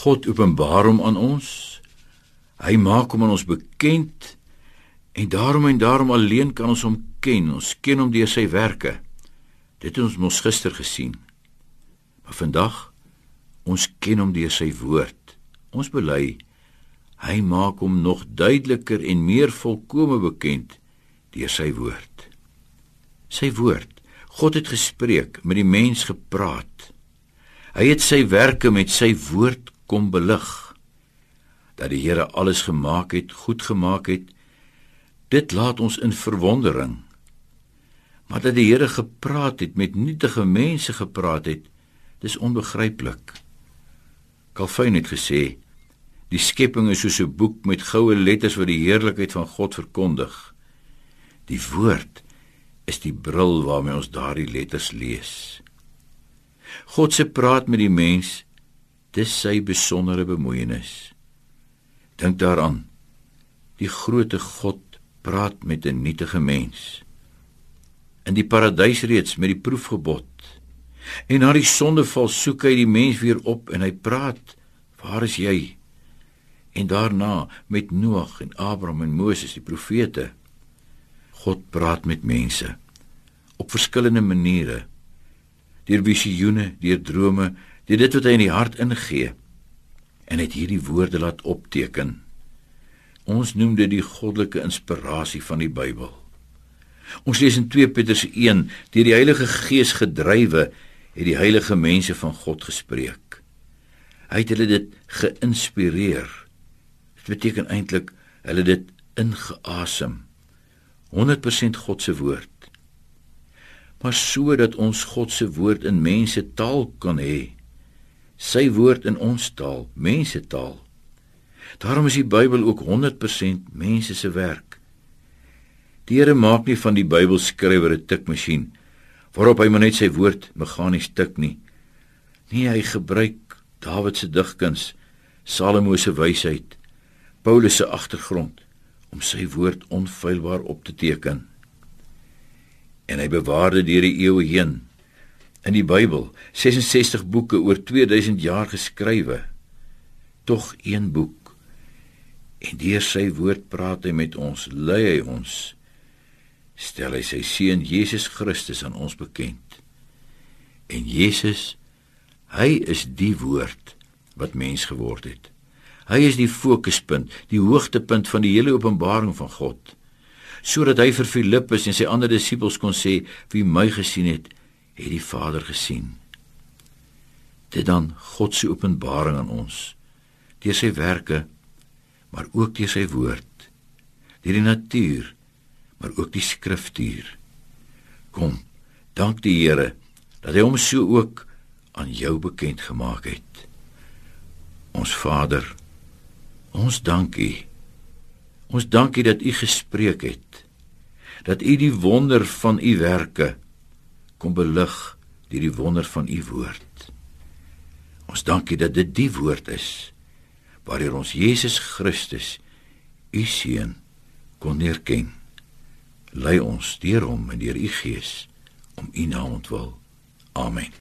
God openbaar hom aan ons. Hy maak hom aan ons bekend en daarom en daarom alleen kan ons hom ken. Ons ken hom deur sy werke. Dit het ons mos gister gesien. Maar vandag ons ken hom deur sy woord. Ons bely hy maak hom nog duideliker en meer volkome bekend deur sy woord. Sy woord. God het gespreek, met die mens gepraat. Hy het sy werke met sy woord kom belig. Dat die Here alles gemaak het, goed gemaak het, dit laat ons in verwondering. Maar dat die Here gepraat het, met nietige mense gepraat het, dis onbegryplik. Calvin het gesê, die skepping is soos 'n boek met goue letters wat die heerlikheid van God verkondig. Die woord is die bril waarmee ons daardie letters lees. God se praat met die mens Dis sy besondere bemoeienis. Dink daaraan. Die grootte God praat met 'n nietige mens. In die paradys reeds met die proefgebod. En na die sondeval soek hy die mens weer op en hy praat: "Waar is jy?" En daarna met Noag en Abraham en Moses die profete. God praat met mense op verskillende maniere. Deur visioene, deur drome, deur dit wat hy in die hart ingee en het hierdie woorde laat opteken. Ons noem dit die goddelike inspirasie van die Bybel. Ons lees in 2 Petrus 1 deur die Heilige Gees gedrywe het die heilige mense van God gespreek. Hy het hulle dit geïnspireer. Dit beteken eintlik hulle dit ingeasem. 100% God se woord. Maar sodat ons God se woord in mense taal kan hê, sy woord in ons taal, mense taal. Daarom is die Bybel ook 100% mense se werk. Die Here maak nie van die Bybelskrywer 'n tikmasjien waarop hy maar net sy woord meganies tik nie. Nee, hy gebruik Dawid se digkuns, Salomo se wysheid, Paulus se agtergrond om sy woord onfeilbaar op te teken. En hy bewaar dit deur die eeue heen in die Bybel 66 boeke oor 2000 jaar geskrywe tog een boek. En deur sy woord praat hy met ons lei hy ons stel hy sy seun Jesus Christus aan ons bekend. En Jesus hy is die woord wat mens geword het. Hy is die fokuspunt die hoogtepunt van die hele openbaring van God. Sodat hy vir Filippus en sy ander disippels kon sê wie my gesien het het die Vader gesien. Dit dan God se openbaring aan ons deur sy werke, maar ook deur sy woord, deur die natuur, maar ook die skriftuur. Kom, dank die Here dat hy hom so ook aan jou bekend gemaak het. Ons Vader, ons dankie. Ons dankie dat U gespreek het. Dat U die wonder van U werke kom belig deur die wonder van u woord. Ons dankie dat dit die woord is waardeur ons Jesus Christus u seun kon erken. Lei ons deur hom en deur u gees om u naam ontwil. Amen.